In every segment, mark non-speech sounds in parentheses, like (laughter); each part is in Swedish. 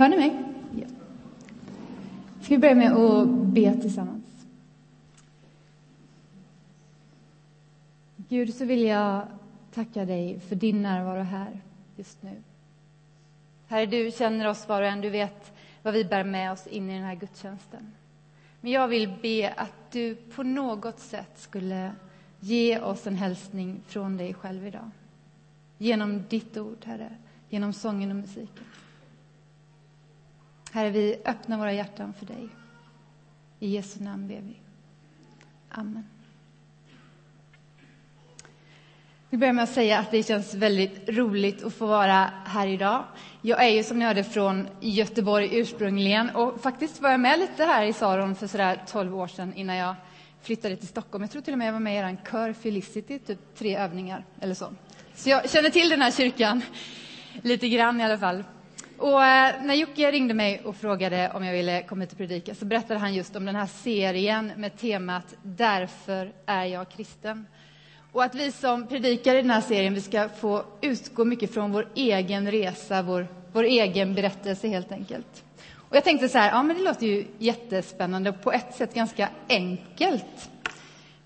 Hör ni mig? Ja. Ska vi börja med att be tillsammans? Gud, så vill jag tacka dig för din närvaro här just nu. Herre, du känner oss var och en. Du vet vad vi bär med oss in i den här gudstjänsten. Men jag vill be att du på något sätt skulle ge oss en hälsning från dig själv idag. Genom ditt ord, Herre, genom sången och musiken. Herre, vi öppnar våra hjärtan för dig. I Jesu namn ber vi. Amen. Vi börjar med att säga att det känns väldigt roligt att få vara här idag. Jag är ju som ni hörde från Göteborg ursprungligen och faktiskt var jag med lite här i Saron för sådär 12 år sedan innan jag flyttade till Stockholm. Jag tror till och med jag var med i er kör Felicity, typ tre övningar eller så. Så jag känner till den här kyrkan lite grann i alla fall. Och eh, när Jocke ringde mig och frågade om jag ville komma hit och predika så berättade han just om den här serien med temat Därför är jag kristen. Och att vi som predikar i den här serien vi ska få utgå mycket från vår egen resa, vår, vår egen berättelse helt enkelt. Och jag tänkte så här, ja men det låter ju jättespännande och på ett sätt ganska enkelt.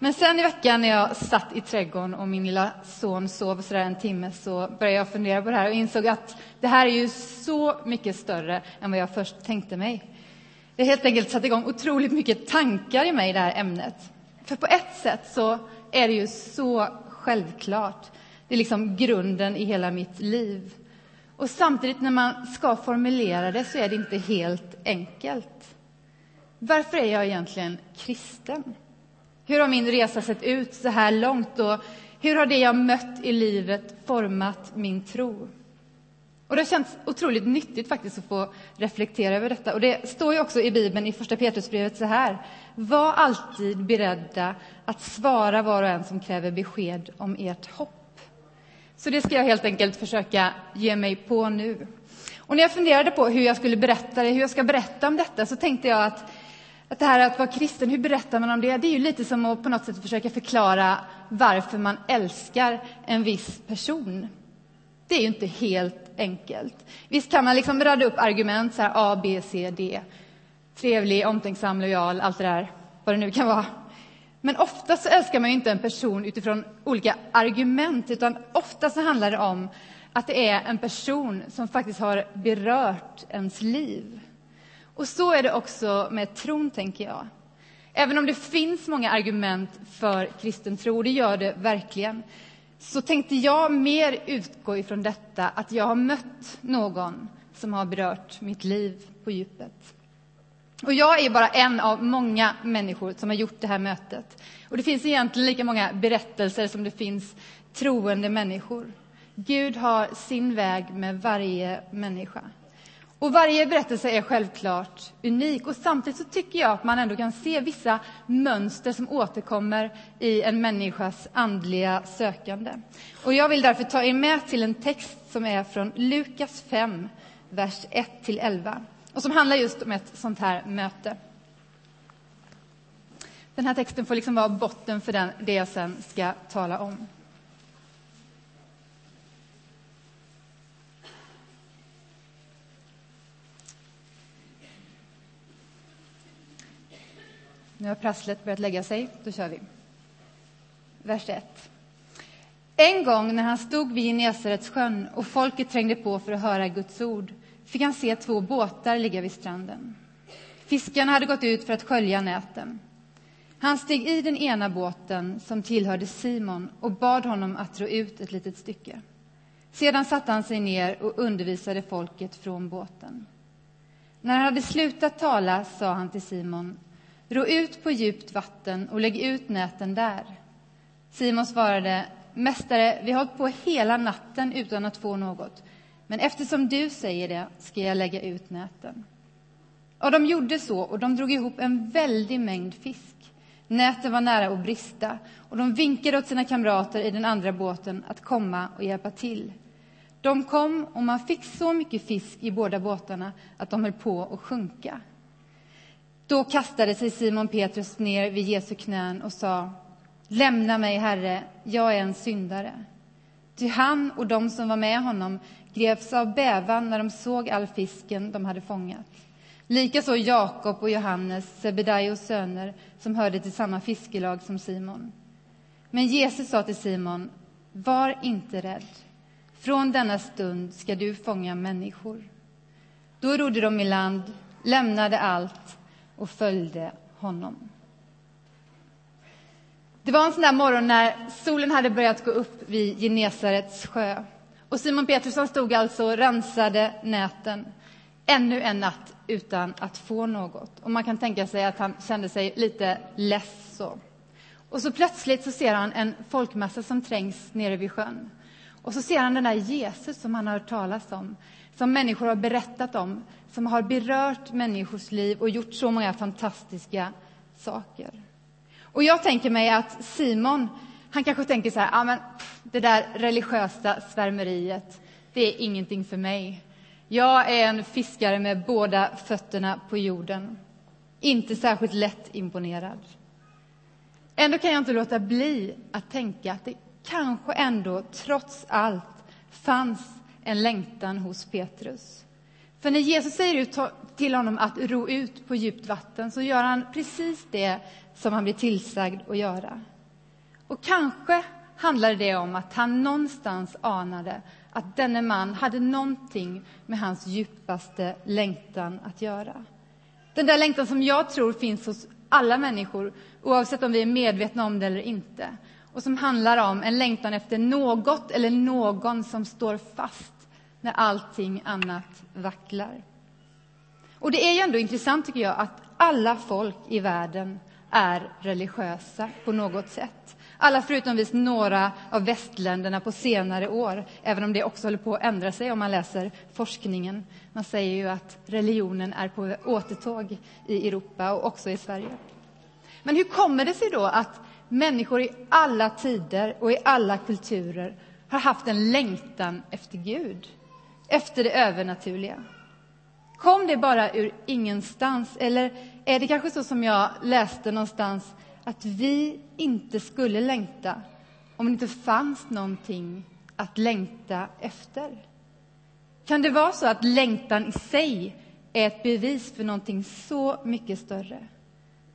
Men sen i veckan när jag satt i trädgården och min lilla son sov sådär en timme så började jag fundera på det här och insåg att det här är ju så mycket större än vad jag först tänkte mig. Det har helt enkelt satt igång otroligt mycket tankar i mig i det här ämnet. För på ett sätt så är det ju så självklart. Det är liksom grunden i hela mitt liv. Och samtidigt när man ska formulera det så är det inte helt enkelt. Varför är jag egentligen kristen? Hur har min resa sett ut så här långt och hur har det jag mött i livet format min tro? Och det har känts otroligt nyttigt faktiskt att få reflektera över detta. Och det står ju också i Bibeln i Första Petrusbrevet så här. Var alltid beredda att svara var och en som kräver besked om ert hopp. Så det ska jag helt enkelt försöka ge mig på nu. Och när jag funderade på hur jag skulle berätta det, hur jag ska berätta om detta, så tänkte jag att, att det här att vara kristen, hur berättar man om det? Det är ju lite som att på något sätt försöka förklara varför man älskar en viss person. Det är ju inte helt enkelt. Visst kan man liksom rada upp argument, så här A, B, C, D. Trevlig, omtänksam, lojal, allt det där, vad det nu kan vara. Men ofta så älskar man ju inte en person utifrån olika argument, utan ofta så handlar det om att det är en person som faktiskt har berört ens liv. Och så är det också med tron, tänker jag. Även om det finns många argument för kristen tro, det gör det verkligen, så tänkte jag mer utgå ifrån detta att jag har mött någon som har berört mitt liv på djupet. Och jag är bara en av många människor som har gjort det här mötet. Och det finns egentligen lika många berättelser som det finns troende människor. Gud har sin väg med varje människa. Och varje berättelse är självklart unik och samtidigt så tycker jag att man ändå kan se vissa mönster som återkommer i en människas andliga sökande. Och jag vill därför ta er med till en text som är från Lukas 5, vers 1-11 och som handlar just om ett sånt här möte. Den här texten får liksom vara botten för den, det jag sen ska tala om. Nu har prasslet börjat lägga sig. Då kör vi. Vers 1. En gång när han stod vid Genesarets sjön och folket trängde på för att höra Guds ord fick han se två båtar ligga vid stranden. Fiskarna hade gått ut för att skölja näten. Han steg i den ena båten, som tillhörde Simon, och bad honom att dra ut ett litet stycke. Sedan satte han sig ner och undervisade folket från båten. När han hade slutat tala sa han till Simon Ro ut på djupt vatten och lägg ut näten där. Simon svarade, Mästare, vi har hållit på hela natten utan att få något, men eftersom du säger det ska jag lägga ut näten. Och de gjorde så, och de drog ihop en väldig mängd fisk. Näten var nära att brista, och de vinkade åt sina kamrater i den andra båten att komma och hjälpa till. De kom, och man fick så mycket fisk i båda båtarna att de höll på att sjunka. Då kastade sig Simon Petrus ner vid Jesu knän och sa Lämna mig, Herre, jag är en syndare. Ty han och de som var med honom greps av bävan när de såg all fisken de hade fångat. Likaså Jakob och Johannes, Sebedaios söner, som hörde till samma fiskelag som Simon. Men Jesus sa till Simon, var inte rädd. Från denna stund ska du fånga människor. Då rodde de i land, lämnade allt och följde honom. Det var en sån där morgon när solen hade börjat gå upp vid Genesarets sjö. Och Simon Petrusson stod alltså och rensade näten ännu en natt utan att få något. Och man kan tänka sig att han kände sig lite less. Så. Och så plötsligt så ser han en folkmassa som trängs nere vid sjön. Och så ser han den där Jesus som han har hört talas om, som människor har berättat om, som har berört människors liv och gjort så många fantastiska saker. Och jag tänker mig att Simon, han kanske tänker så här, ah, men det där religiösa svärmeriet, det är ingenting för mig. Jag är en fiskare med båda fötterna på jorden. Inte särskilt lätt imponerad. Ändå kan jag inte låta bli att tänka att det kanske ändå, trots allt, fanns en längtan hos Petrus. För när Jesus säger ut till honom att ro ut på djupt vatten så gör han precis det som han blir tillsagd att göra. Och kanske handlade det om att han någonstans anade att denne man hade någonting med hans djupaste längtan att göra. Den där längtan som jag tror finns hos alla människor, oavsett om vi är medvetna om det eller inte. Och som handlar om en längtan efter något eller någon som står fast när allting annat vacklar. Och det är ju ändå intressant, tycker jag, att alla folk i världen är religiösa på något sätt. Alla förutom visst några av västländerna på senare år, även om det också håller på att ändra sig om man läser forskningen. Man säger ju att religionen är på återtåg i Europa och också i Sverige. Men hur kommer det sig då att människor i alla tider och i alla kulturer har haft en längtan efter Gud, efter det övernaturliga? Kom det bara ur ingenstans, eller är det kanske så som jag läste någonstans att vi inte skulle längta om det inte fanns någonting att längta efter? Kan det vara så att längtan i sig är ett bevis för någonting så mycket större?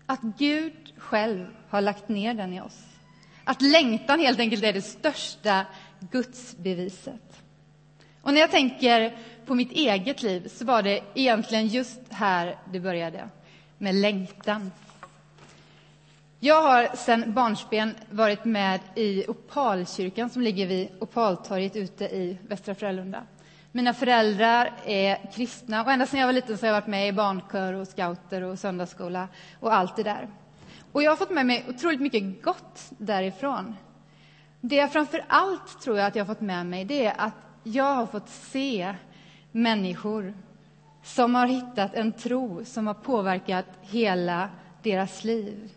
Att Gud själv har lagt ner den i oss. Att längtan helt enkelt är det största gudsbeviset. Och när jag tänker på mitt eget liv så var det egentligen just här det började, med längtan. Jag har sedan barnsben varit med i Opalkyrkan som ligger vid Opaltorget ute i Västra Frölunda. Mina föräldrar är kristna och ända sedan jag var liten så har jag varit med i barnkör och scouter och söndagsskola och allt det där. Och jag har fått med mig otroligt mycket gott därifrån. Det jag framför allt tror jag att jag har fått med mig det är att jag har fått se människor som har hittat en tro som har påverkat hela deras liv.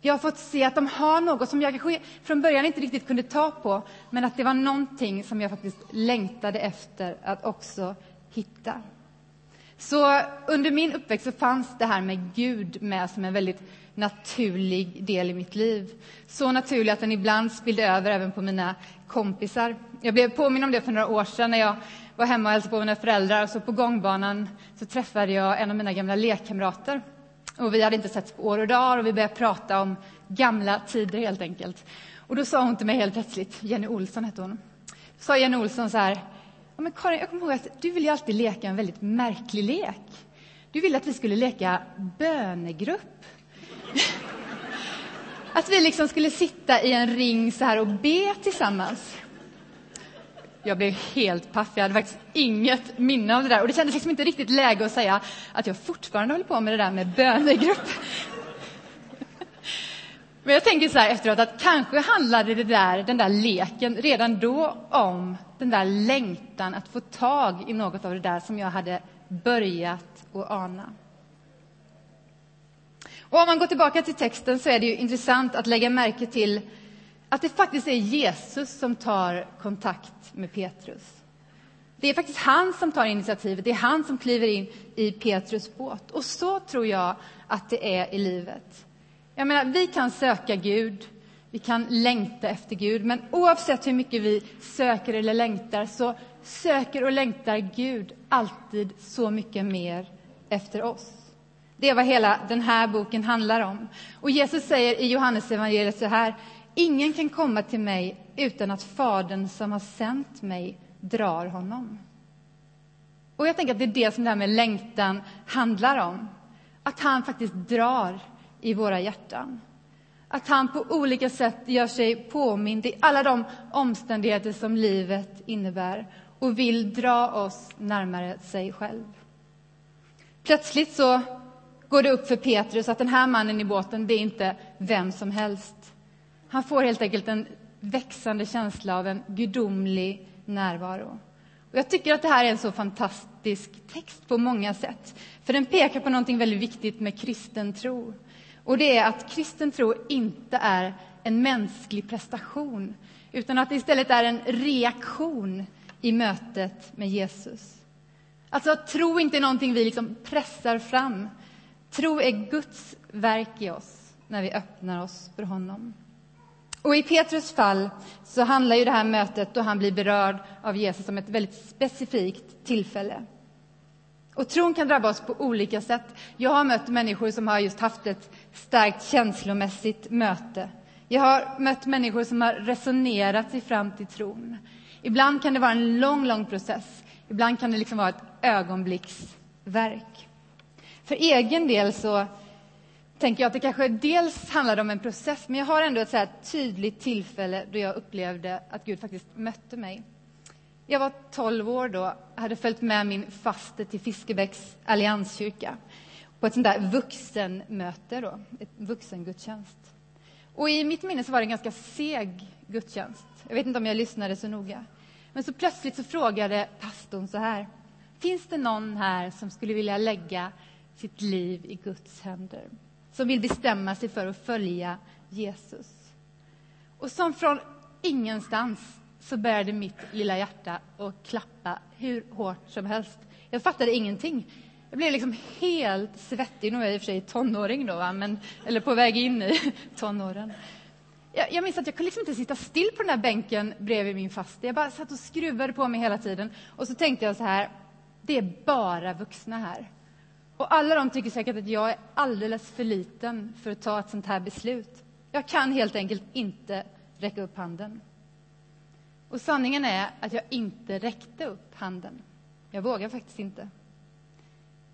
Jag har fått se att de har något som jag kanske från början inte riktigt kunde ta på men att det var någonting som jag faktiskt längtade efter att också hitta. Så under min uppväxt så fanns det här med Gud med som en väldigt naturlig del i mitt liv. Så naturlig att den ibland spillde över även på mina kompisar. Jag blev påminn om det för några år sedan när jag var hemma och hälsade på mina föräldrar. Och så på gångbanan så träffade jag en av mina gamla lekkamrater. Och vi hade inte setts på år och dagar och vi började prata om gamla tider helt enkelt. Och då sa hon till mig helt plötsligt, Jenny Olsson hette hon, sa Jenny Olsson så här, ja, men Karin, jag kommer ihåg att du ville alltid leka en väldigt märklig lek. Du ville att vi skulle leka bönegrupp. (laughs) att vi liksom skulle sitta i en ring så här och be tillsammans. Jag blev helt paff. Jag hade faktiskt inget minne av det där. Och det kändes liksom inte riktigt läge att säga att jag fortfarande håller på med det där med bönegrupp. (laughs) Men jag tänker så här efteråt att kanske handlade det där, den där leken redan då om den där längtan att få tag i något av det där som jag hade börjat att ana. Och om man går tillbaka till texten så är det ju intressant att lägga märke till att det faktiskt är Jesus som tar kontakt med Petrus. Det är faktiskt han som tar initiativet, det är han som kliver in i Petrus båt. Och så tror jag att det är i livet. Jag menar, vi kan söka Gud, vi kan längta efter Gud, men oavsett hur mycket vi söker eller längtar så söker och längtar Gud alltid så mycket mer efter oss. Det är vad hela den här boken handlar om. Och Jesus säger i Johannes evangeliet så här. Ingen kan komma till mig utan att Fadern som har sänt mig drar honom. Och jag tänker att det är det som det här med längtan handlar om. Att han faktiskt drar i våra hjärtan. Att han på olika sätt gör sig påmind i alla de omständigheter som livet innebär och vill dra oss närmare sig själv. Plötsligt så går det upp för Petrus att den här mannen i båten, det är inte vem som helst. Han får helt enkelt en växande känsla av en gudomlig närvaro. Och jag tycker att det här är en så fantastisk text på många sätt. För den pekar på någonting väldigt viktigt med kristen tro. Och det är att kristen tro inte är en mänsklig prestation utan att det istället är en reaktion i mötet med Jesus. Alltså att tro inte är någonting vi liksom pressar fram. Tro är Guds verk i oss när vi öppnar oss för honom. Och I Petrus fall så handlar ju det här mötet då han blir berörd av Jesus om ett väldigt specifikt tillfälle. Och tron kan drabba oss på olika sätt. Jag har mött människor som har just haft ett starkt känslomässigt möte. Jag har mött människor som har resonerat sig fram till tron. Ibland kan det vara en lång, lång process. Ibland kan det liksom vara ett ögonblicksverk. För egen del så tänker jag att det kanske dels handlade om en process, men jag har ändå ett så tydligt tillfälle då jag upplevde att Gud faktiskt mötte mig. Jag var 12 år då, hade följt med min faste till Fiskebäcks allianskyrka på ett sånt där vuxenmöte, då, ett vuxengudstjänst. Och i mitt minne så var det en ganska seg gudstjänst. Jag vet inte om jag lyssnade så noga. Men så plötsligt så frågade pastorn så här. Finns det någon här som skulle vilja lägga sitt liv i Guds händer? Som vill bestämma sig för att följa Jesus? Och som från ingenstans så började mitt lilla hjärta att klappa hur hårt som helst. Jag fattade ingenting. Jag blev liksom helt svettig. Nu är jag i och för sig tonåring, då, men, eller på väg in i (laughs) tonåren. Jag, jag minns att jag kunde liksom inte sitta still på den där bänken bredvid min faste. Jag bara satt och skruvade på mig hela tiden. Och så tänkte jag så här, det är bara vuxna här. Och alla de tycker säkert att jag är alldeles för liten för att ta ett sånt här beslut. Jag kan helt enkelt inte räcka upp handen. Och sanningen är att jag inte räckte upp handen. Jag vågar faktiskt inte.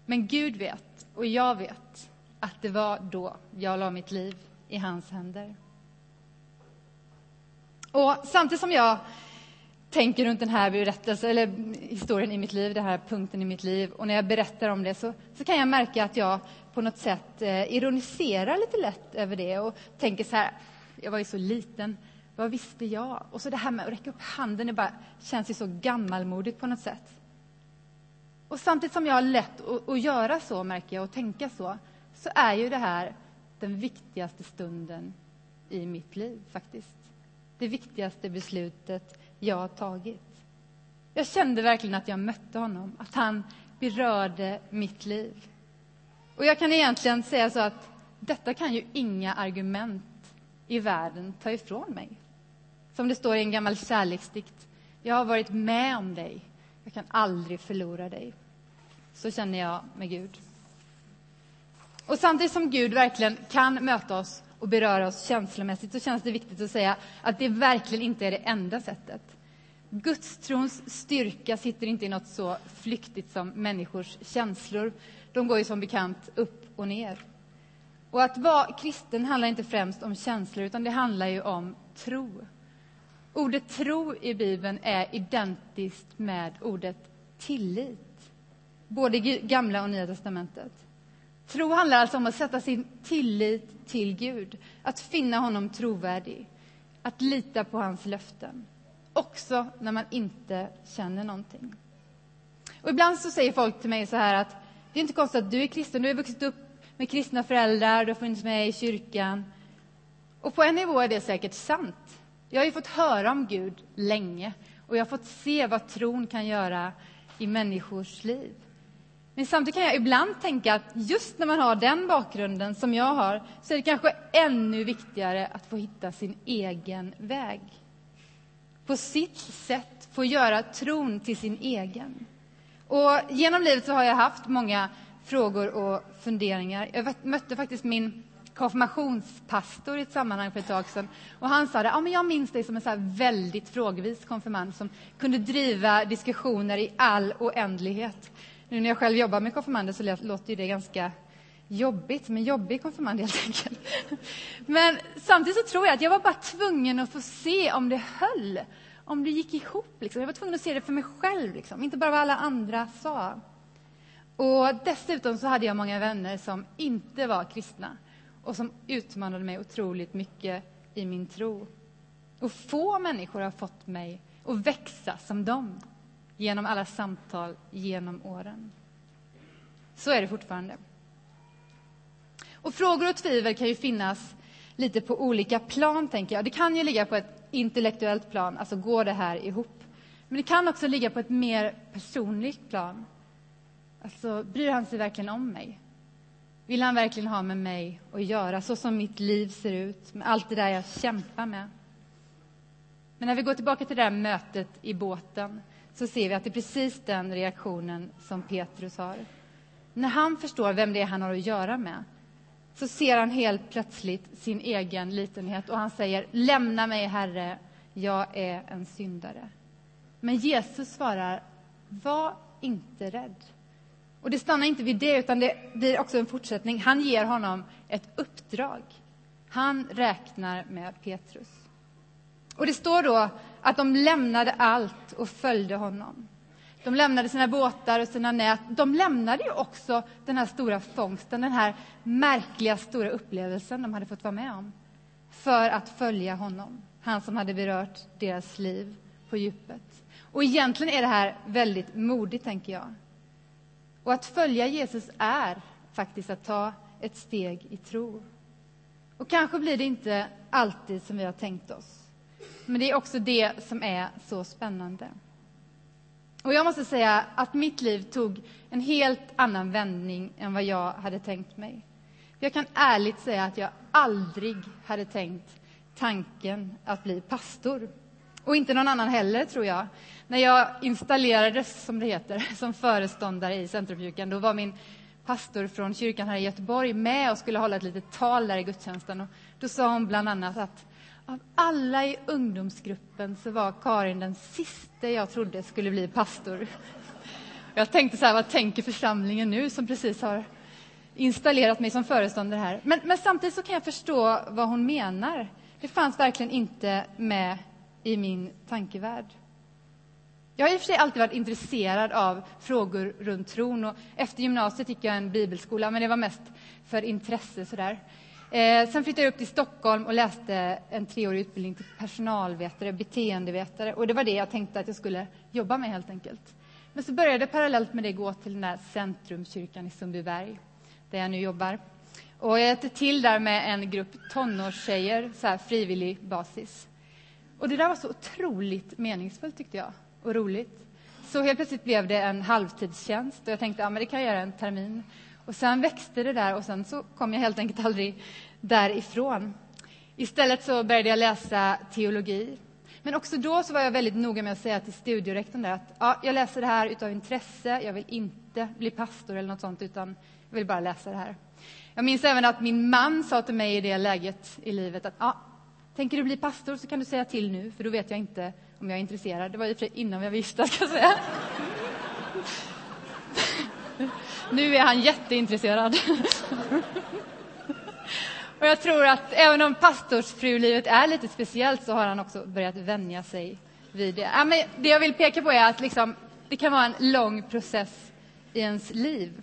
Men Gud vet, och jag vet, att det var då jag la mitt liv i hans händer. Och samtidigt som jag tänker runt den här berättelsen, eller historien i mitt liv, den här punkten i mitt liv, och när jag berättar om det så, så kan jag märka att jag på något sätt eh, ironiserar lite lätt över det och tänker så här, jag var ju så liten, vad visste jag? Och så det här med att räcka upp handen, det bara känns ju så gammalmodigt på något sätt. Och samtidigt som jag har lätt att, att göra så, märker jag, och tänka så, så är ju det här den viktigaste stunden i mitt liv, faktiskt. Det viktigaste beslutet jag har tagit. Jag kände verkligen att jag mötte honom, att han berörde mitt liv. Och jag kan egentligen säga så att detta kan ju inga argument i världen ta ifrån mig. Som det står i en gammal kärleksdikt. Jag har varit med om dig. Jag kan aldrig förlora dig. Så känner jag med Gud. Och samtidigt som Gud verkligen kan möta oss och beröra oss känslomässigt så känns det viktigt att säga att det verkligen inte är det enda sättet. Gudstrons styrka sitter inte i något så flyktigt som människors känslor. De går ju som bekant upp och ner. Och att vara kristen handlar inte främst om känslor, utan det handlar ju om tro. Ordet tro i Bibeln är identiskt med ordet tillit, både i Gamla och Nya testamentet. Tro handlar alltså om att sätta sin tillit till Gud, att finna honom trovärdig, att lita på hans löften, också när man inte känner någonting. Och ibland så säger folk till mig så här att det är inte konstigt att du är kristen, du har vuxit upp med kristna föräldrar, du har funnits med i kyrkan. Och på en nivå är det säkert sant. Jag har ju fått höra om Gud länge och jag har fått se vad tron kan göra i människors liv. Men samtidigt kan jag ibland tänka att just när man har den bakgrunden som jag har så är det kanske ännu viktigare att få hitta sin egen väg. På sitt sätt få göra tron till sin egen. Och genom livet så har jag haft många frågor och funderingar. Jag mötte faktiskt min konfirmationspastor i ett sammanhang för ett tag sedan. Och han sa det, ja, men jag minns dig som en så väldigt frågvis konfirmand som kunde driva diskussioner i all oändlighet. Nu när jag själv jobbar med konfirmander så låter det ganska jobbigt, som en jobbig konfirmand helt enkelt. Men samtidigt så tror jag att jag var bara tvungen att få se om det höll, om det gick ihop. Liksom. Jag var tvungen att se det för mig själv, liksom. inte bara vad alla andra sa. Och dessutom så hade jag många vänner som inte var kristna och som utmanade mig otroligt mycket i min tro. Och få människor har fått mig att växa som dem genom alla samtal genom åren. Så är det fortfarande. Och frågor och tvivel kan ju finnas lite på olika plan, tänker jag. Det kan ju ligga på ett intellektuellt plan, alltså går det här ihop? Men det kan också ligga på ett mer personligt plan. Alltså, bryr han sig verkligen om mig? Vill han verkligen ha med mig att göra, så som mitt liv ser ut, med allt det där jag kämpar med? Men när vi går tillbaka till det där mötet i båten så ser vi att det är precis den reaktionen som Petrus har. När han förstår vem det är han har att göra med så ser han helt plötsligt sin egen litenhet och han säger Lämna mig, Herre, jag är en syndare. Men Jesus svarar Var inte rädd. Och det stannar inte vid det, utan det blir också en fortsättning. Han ger honom ett uppdrag. Han räknar med Petrus. Och det står då att de lämnade allt och följde honom. De lämnade sina båtar och sina nät. De lämnade ju också den här stora fångsten, den här märkliga stora upplevelsen de hade fått vara med om, för att följa honom, han som hade berört deras liv på djupet. Och egentligen är det här väldigt modigt, tänker jag. Och att följa Jesus är faktiskt att ta ett steg i tro. Och kanske blir det inte alltid som vi har tänkt oss. Men det är också det som är så spännande. Och jag måste säga att mitt liv tog en helt annan vändning än vad jag hade tänkt mig. Jag kan ärligt säga att jag aldrig hade tänkt tanken att bli pastor. Och inte någon annan heller, tror jag. När jag installerades, som det heter, (laughs) som föreståndare i Centrumkyrkan, då var min pastor från kyrkan här i Göteborg med och skulle hålla ett litet tal där i gudstjänsten. Och då sa hon bland annat att av alla i ungdomsgruppen så var Karin den sista jag trodde skulle bli pastor. (laughs) Jag tänkte så här, vad tänker församlingen nu som precis har installerat mig som föreståndare här? Men, men samtidigt så kan jag förstå vad hon menar. Det fanns verkligen inte med i min tankevärld. Jag har i och för sig alltid varit intresserad av frågor runt tron. Och efter gymnasiet gick jag en bibelskola, men det var mest för intresse. Sådär. Eh, sen flyttade jag upp till Stockholm och läste en treårig utbildning till personalvetare, beteendevetare. Och det var det jag tänkte att jag skulle jobba med helt enkelt. Men så började jag parallellt med det gå till den där Centrumkyrkan i Sundbyberg, där jag nu jobbar. Och jag hjälpte till där med en grupp tonårstjejer, så här frivillig basis. Och det där var så otroligt meningsfullt tyckte jag, och roligt. Så helt plötsligt blev det en halvtidstjänst och jag tänkte, ja men det kan jag göra en termin. Och sen växte det där och sen så kom jag helt enkelt aldrig därifrån. Istället så började jag läsa teologi. Men också då så var jag väldigt noga med att säga till studierektorn att ja, jag läser det här utav intresse. Jag vill inte bli pastor eller något sånt, utan jag vill bara läsa det här. Jag minns även att min man sa till mig i det läget i livet att ja, tänker du bli pastor så kan du säga till nu, för då vet jag inte om jag är intresserad. Det var ju innan jag visste, ska jag säga. (laughs) Nu är han jätteintresserad. (laughs) Och jag tror att även om pastorsfrulivet är lite speciellt så har han också börjat vänja sig vid det. Ja, men det jag vill peka på är att liksom, det kan vara en lång process i ens liv.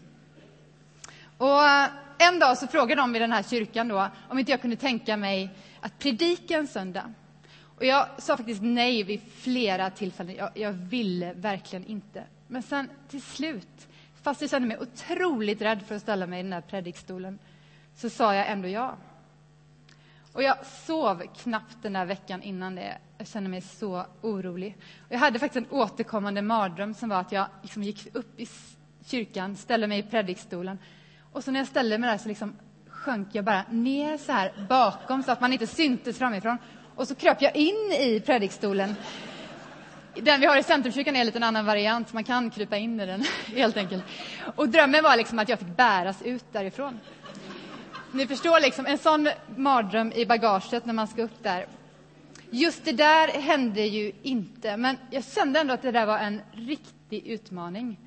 Och eh, en dag så frågade de i den här kyrkan då, om inte jag kunde tänka mig att predika en söndag. Och jag sa faktiskt nej vid flera tillfällen. Jag, jag ville verkligen inte. Men sen till slut Fast jag kände mig otroligt rädd för att ställa mig i den där predikstolen, så sa jag ändå ja. Och jag sov knappt den där veckan innan det. Jag kände mig så orolig. Och jag hade faktiskt en återkommande mardröm som var att jag liksom gick upp i kyrkan, ställde mig i predikstolen. Och så när jag ställde mig där så liksom sjönk jag bara ner så här bakom så att man inte syntes framifrån. Och så kröp jag in i predikstolen Den vi har i Centrumkyrkan är en liten annan variant, man kan krypa in i den (laughs) helt enkelt. Och drömmen var liksom att jag fick bäras ut därifrån. Ni förstår, liksom, en sån mardröm i bagaget när man ska upp där. Just det där hände ju inte, men jag kände ändå att det där var en riktig utmaning.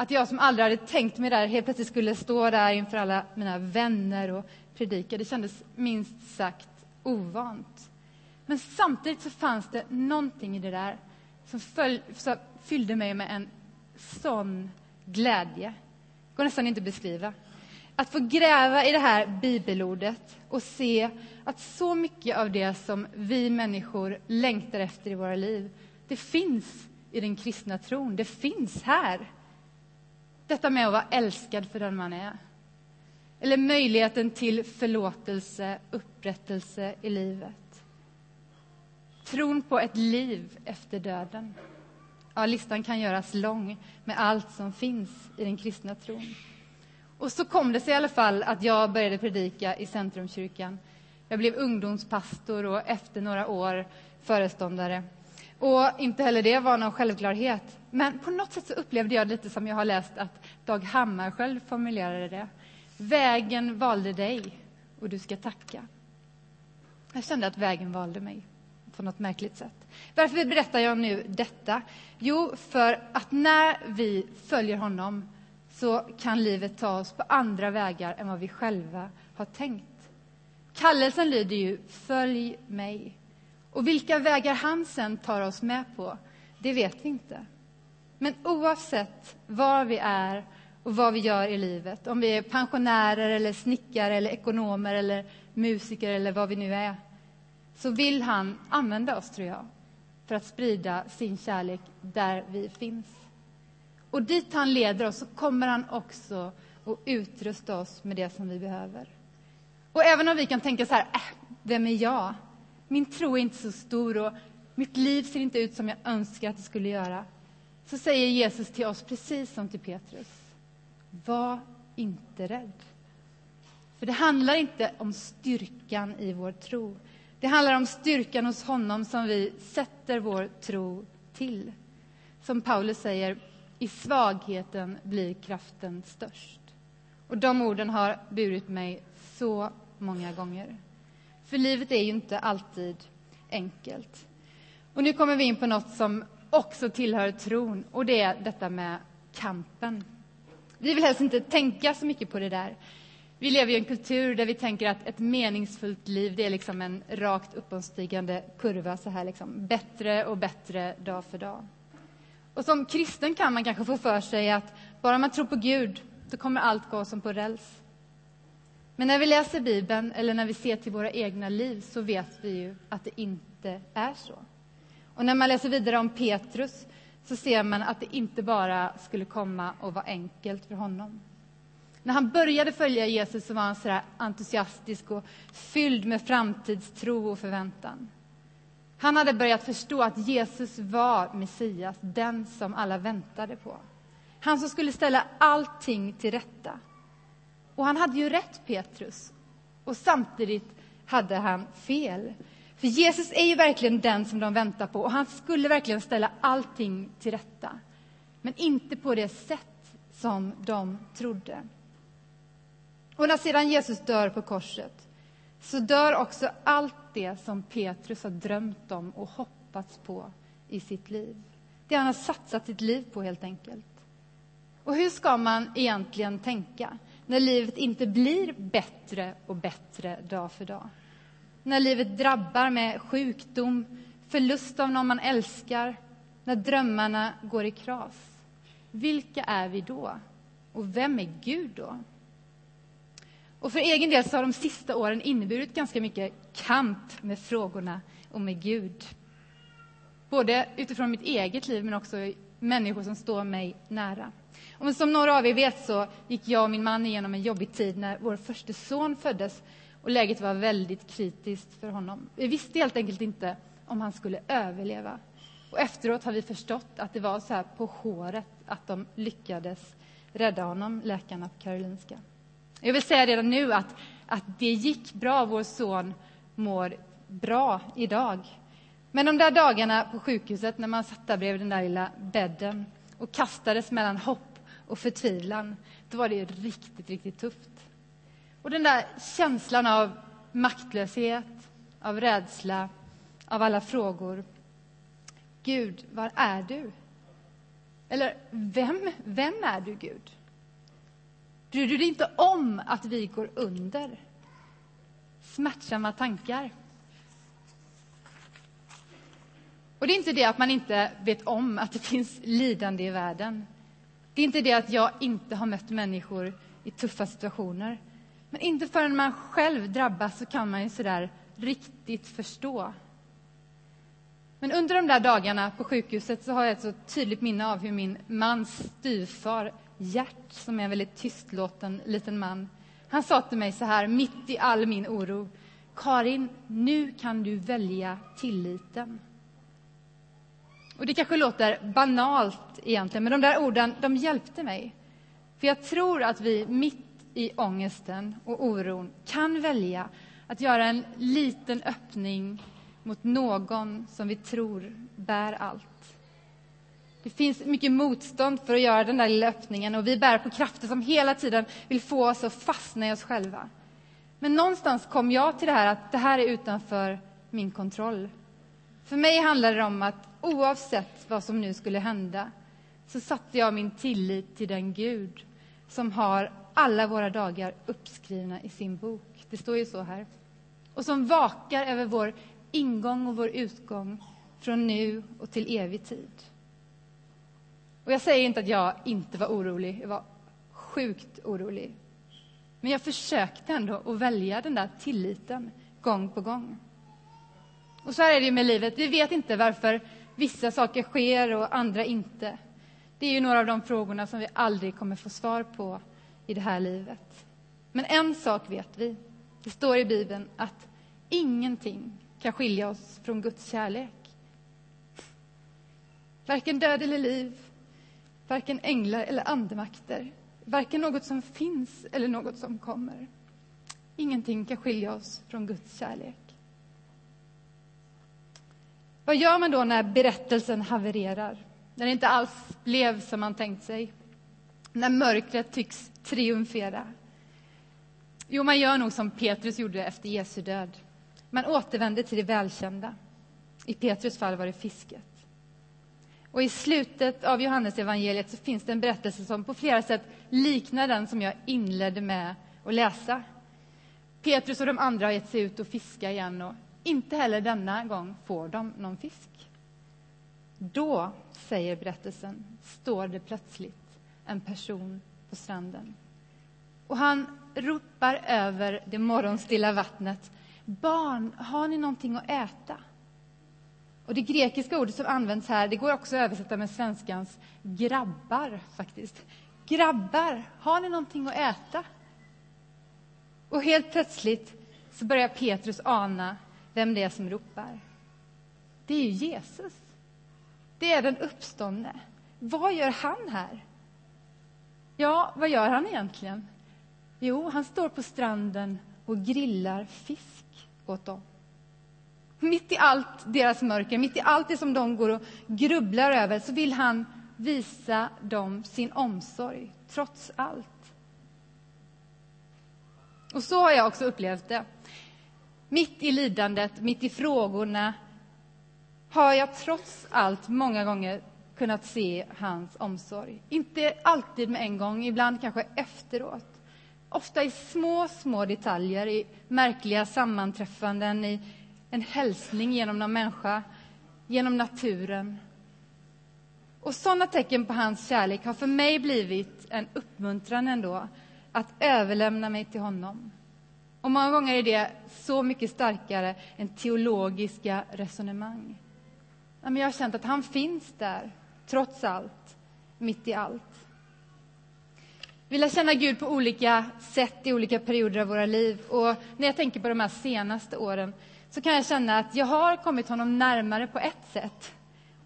Att jag som aldrig hade tänkt mig där helt plötsligt skulle stå där inför alla mina vänner och predika. Det kändes minst sagt ovant. Men samtidigt så fanns det någonting i det där som följ, fyllde mig med en sån glädje. Det går nästan inte att beskriva. Att få gräva i det här bibelordet och se att så mycket av det som vi människor längtar efter i våra liv, det finns i den kristna tron. Det finns här. Detta med att vara älskad för den man är. Eller möjligheten till förlåtelse, upprättelse i livet. Tron på ett liv efter döden. Ja, listan kan göras lång med allt som finns i den kristna tron. Och så kom det sig i alla fall att jag började predika i Centrumkyrkan. Jag blev ungdomspastor och efter några år föreståndare. Och inte heller det var någon självklarhet. Men på något sätt så upplevde jag lite som jag har läst att Dag Hammarskjöld formulerade det. Vägen valde dig och du ska tacka. Jag kände att vägen valde mig på något märkligt sätt. Varför berättar jag nu detta? Jo, för att när vi följer honom så kan livet ta oss på andra vägar än vad vi själva har tänkt. Kallelsen lyder ju Följ mig. Och vilka vägar han sen tar oss med på, det vet vi inte. Men oavsett var vi är och vad vi gör i livet, om vi är pensionärer, eller snickare, eller ekonomer eller musiker eller vad vi nu är, så vill han använda oss, tror jag, för att sprida sin kärlek där vi finns. Och dit han leder oss så kommer han också att utrusta oss med det som vi behöver. Och även om vi kan tänka så här, äh, vem är jag? Min tro är inte så stor och mitt liv ser inte ut som jag önskar att det skulle göra. Så säger Jesus till oss, precis som till Petrus, var inte rädd. För det handlar inte om styrkan i vår tro. Det handlar om styrkan hos honom som vi sätter vår tro till. Som Paulus säger, i svagheten blir kraften störst. Och de orden har burit mig så många gånger. För livet är ju inte alltid enkelt. Och nu kommer vi in på något som också tillhör tron, och det är detta med kampen. Vi vill helst inte tänka så mycket på det där. Vi lever i en kultur där vi tänker att ett meningsfullt liv det är liksom en rakt uppåtstigande kurva, så här liksom. bättre och bättre dag för dag. Och som kristen kan man kanske få för sig att bara man tror på Gud, då kommer allt gå som på räls. Men när vi läser Bibeln eller när vi ser till våra egna liv så vet vi ju att det inte är så. Och när man läser vidare om Petrus så ser man att det inte bara skulle komma och vara enkelt för honom. När han började följa Jesus så var han så entusiastisk och fylld med framtidstro och förväntan. Han hade börjat förstå att Jesus var Messias, den som alla väntade på. Han som skulle ställa allting till rätta. Och han hade ju rätt, Petrus. Och samtidigt hade han fel. För Jesus är ju verkligen den som de väntar på och han skulle verkligen ställa allting till rätta. Men inte på det sätt som de trodde. Och när sedan Jesus dör på korset så dör också allt det som Petrus har drömt om och hoppats på i sitt liv. Det han har satsat sitt liv på, helt enkelt. Och hur ska man egentligen tänka när livet inte blir bättre och bättre dag för dag? När livet drabbar med sjukdom, förlust av någon man älskar, när drömmarna går i kras. Vilka är vi då? Och vem är Gud då? Och för egen del så har de sista åren inneburit ganska mycket kamp med frågorna och med Gud. Både utifrån mitt eget liv men också människor som står mig nära. Och som några av er vet så gick jag och min man igenom en jobbig tid när vår första son föddes och läget var väldigt kritiskt för honom. Vi visste helt enkelt inte om han skulle överleva. Och efteråt har vi förstått att det var så här på håret att de lyckades rädda honom, läkarna på Karolinska. Jag vill säga redan nu att, att det gick bra. Vår son mår bra idag. Men de där dagarna på sjukhuset när man satt där bredvid den där lilla bädden och kastades mellan hopp och förtvivlan, då var det riktigt, riktigt tufft. Och den där känslan av maktlöshet, av rädsla, av alla frågor. Gud, var är du? Eller vem, vem är du, Gud? Bryr du dig inte om att vi går under? Smärtsamma tankar. Och det är inte det att man inte vet om att det finns lidande i världen. Det är inte det att jag inte har mött människor i tuffa situationer. Men inte förrän man själv drabbas så kan man ju sådär riktigt förstå. Men under de där dagarna på sjukhuset så har jag ett så tydligt minne av hur min mans styvfar Gert, som är en väldigt tystlåten liten man, han sa till mig så här, mitt i all min oro. Karin, nu kan du välja tilliten. Och det kanske låter banalt egentligen, men de där orden, de hjälpte mig. För jag tror att vi mitt i ångesten och oron kan välja att göra en liten öppning mot någon som vi tror bär allt. Det finns mycket motstånd för att göra den där lilla öppningen och vi bär på krafter som hela tiden vill få oss att fastna i oss själva. Men någonstans kom jag till det här att det här är utanför min kontroll. För mig handlar det om att oavsett vad som nu skulle hända så satte jag min tillit till den Gud som har alla våra dagar uppskrivna i sin bok. Det står ju så här. Och som vakar över vår ingång och vår utgång från nu och till evig tid. Och jag säger inte att jag inte var orolig. Jag var sjukt orolig. Men jag försökte ändå att välja den där tilliten gång på gång. Och så här är det med livet. Vi vet inte varför vissa saker sker och andra inte. Det är ju några av de frågorna som vi aldrig kommer få svar på i det här livet. Men en sak vet vi. Det står i Bibeln att ingenting kan skilja oss från Guds kärlek. Varken död eller liv, varken änglar eller andemakter, varken något som finns eller något som kommer. Ingenting kan skilja oss från Guds kärlek. Vad gör man då när berättelsen havererar? När det inte alls blev som man tänkt sig? När mörkret tycks triumfera? Jo, man gör nog som Petrus gjorde efter Jesu död. Man återvänder till det välkända. I Petrus fall var det fisket. Och I slutet av Johannes evangeliet så finns det en berättelse som på flera sätt liknar den som jag inledde med att läsa. Petrus och de andra har gett sig ut och fiska igen och inte heller denna gång får de någon fisk. Då, säger berättelsen, står det plötsligt en person på stranden. Och han ropar över det morgonstilla vattnet. Barn, har ni någonting att äta? Och Det grekiska ordet som används här det går också att översätta med svenskans grabbar. faktiskt. Grabbar, har ni någonting att äta? Och helt plötsligt så börjar Petrus ana vem det är som ropar. Det är ju Jesus. Det är den uppståndne. Vad gör han här? Ja, vad gör han egentligen? Jo, han står på stranden och grillar fisk åt dem. Mitt i allt deras mörker, mitt i allt det som de går och grubblar över, så vill han visa dem sin omsorg, trots allt. Och så har jag också upplevt det. Mitt i lidandet, mitt i frågorna har jag trots allt många gånger kunnat se hans omsorg. Inte alltid med en gång, ibland kanske efteråt. Ofta i små, små detaljer, i märkliga sammanträffanden, i en hälsning genom någon människa, genom naturen. Och sådana tecken på hans kärlek har för mig blivit en uppmuntran ändå att överlämna mig till honom. Och många gånger är det så mycket starkare än teologiska resonemang. Men jag har känt att han finns där, trots allt, mitt i allt. Vi lär känna Gud på olika sätt i olika perioder av våra liv. Och när jag tänker på de här senaste åren så kan jag känna att jag har kommit honom närmare på ett sätt.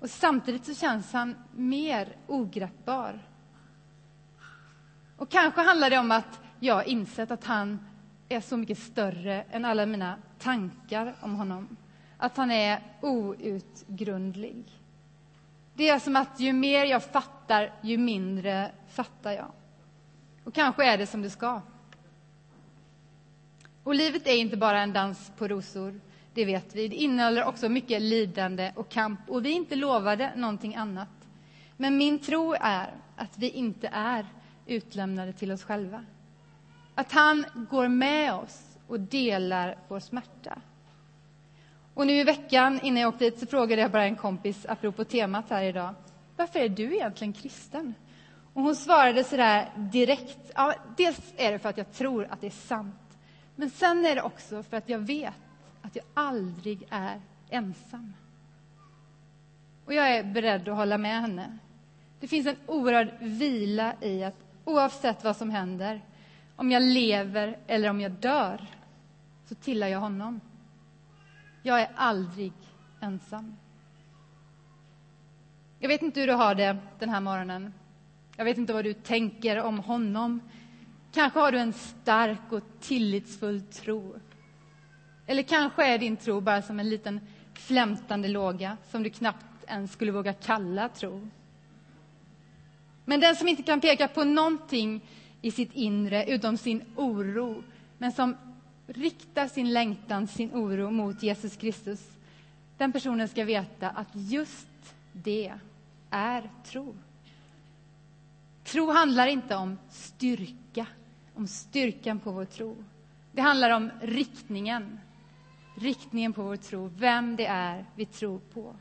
Och samtidigt så känns han mer ogreppbar. Och kanske handlar det om att jag har insett att han är så mycket större än alla mina tankar om honom. att han är outgrundlig. Det är som att ju mer jag fattar, ju mindre fattar jag. Och kanske är det som det ska. Och livet är inte bara en dans på rosor, det vet vi. Det innehåller också mycket lidande och kamp, och vi är inte lovade någonting annat. Men min tro är att vi inte är utlämnade till oss själva. Att han går med oss och delar vår smärta. Och nu i veckan, innan jag åkte hit, så frågade jag bara en kompis, apropå temat här idag, varför är du egentligen kristen? Och hon svarade sådär direkt, ja, dels är det för att jag tror att det är sant, men sen är det också för att jag vet att jag aldrig är ensam. Och jag är beredd att hålla med henne. Det finns en oerhörd vila i att oavsett vad som händer, om jag lever eller om jag dör, så tillhör jag honom. Jag är aldrig ensam. Jag vet inte hur du har det den här morgonen. Jag vet inte vad du tänker om honom. Kanske har du en stark och tillitsfull tro. Eller kanske är din tro bara som en liten flämtande låga som du knappt ens skulle våga kalla tro. Men den som inte kan peka på någonting i sitt inre utom sin oro, men som riktar sin längtan, sin oro mot Jesus Kristus, den personen ska veta att just det är tro. Tro handlar inte om styrka, om styrkan på vår tro. Det handlar om riktningen, riktningen på vår tro, vem det är vi tror på.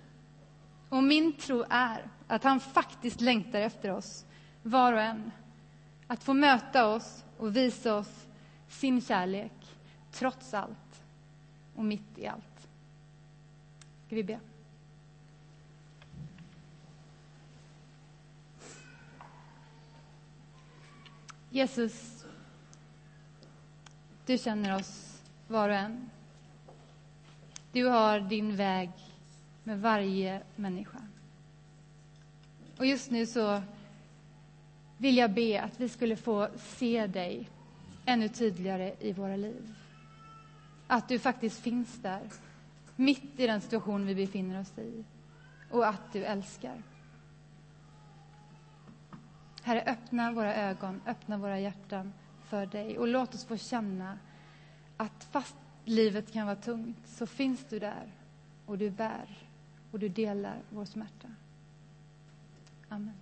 Och min tro är att han faktiskt längtar efter oss, var och en. Att få möta oss och visa oss sin kärlek, trots allt och mitt i allt. Ska vi be? Jesus, du känner oss var och en. Du har din väg med varje människa. Och just nu så vill jag be att vi skulle få se dig ännu tydligare i våra liv. Att du faktiskt finns där, mitt i den situation vi befinner oss i, och att du älskar. Herre, öppna våra ögon, öppna våra hjärtan för dig och låt oss få känna att fast livet kan vara tungt så finns du där och du bär och du delar vår smärta. Amen.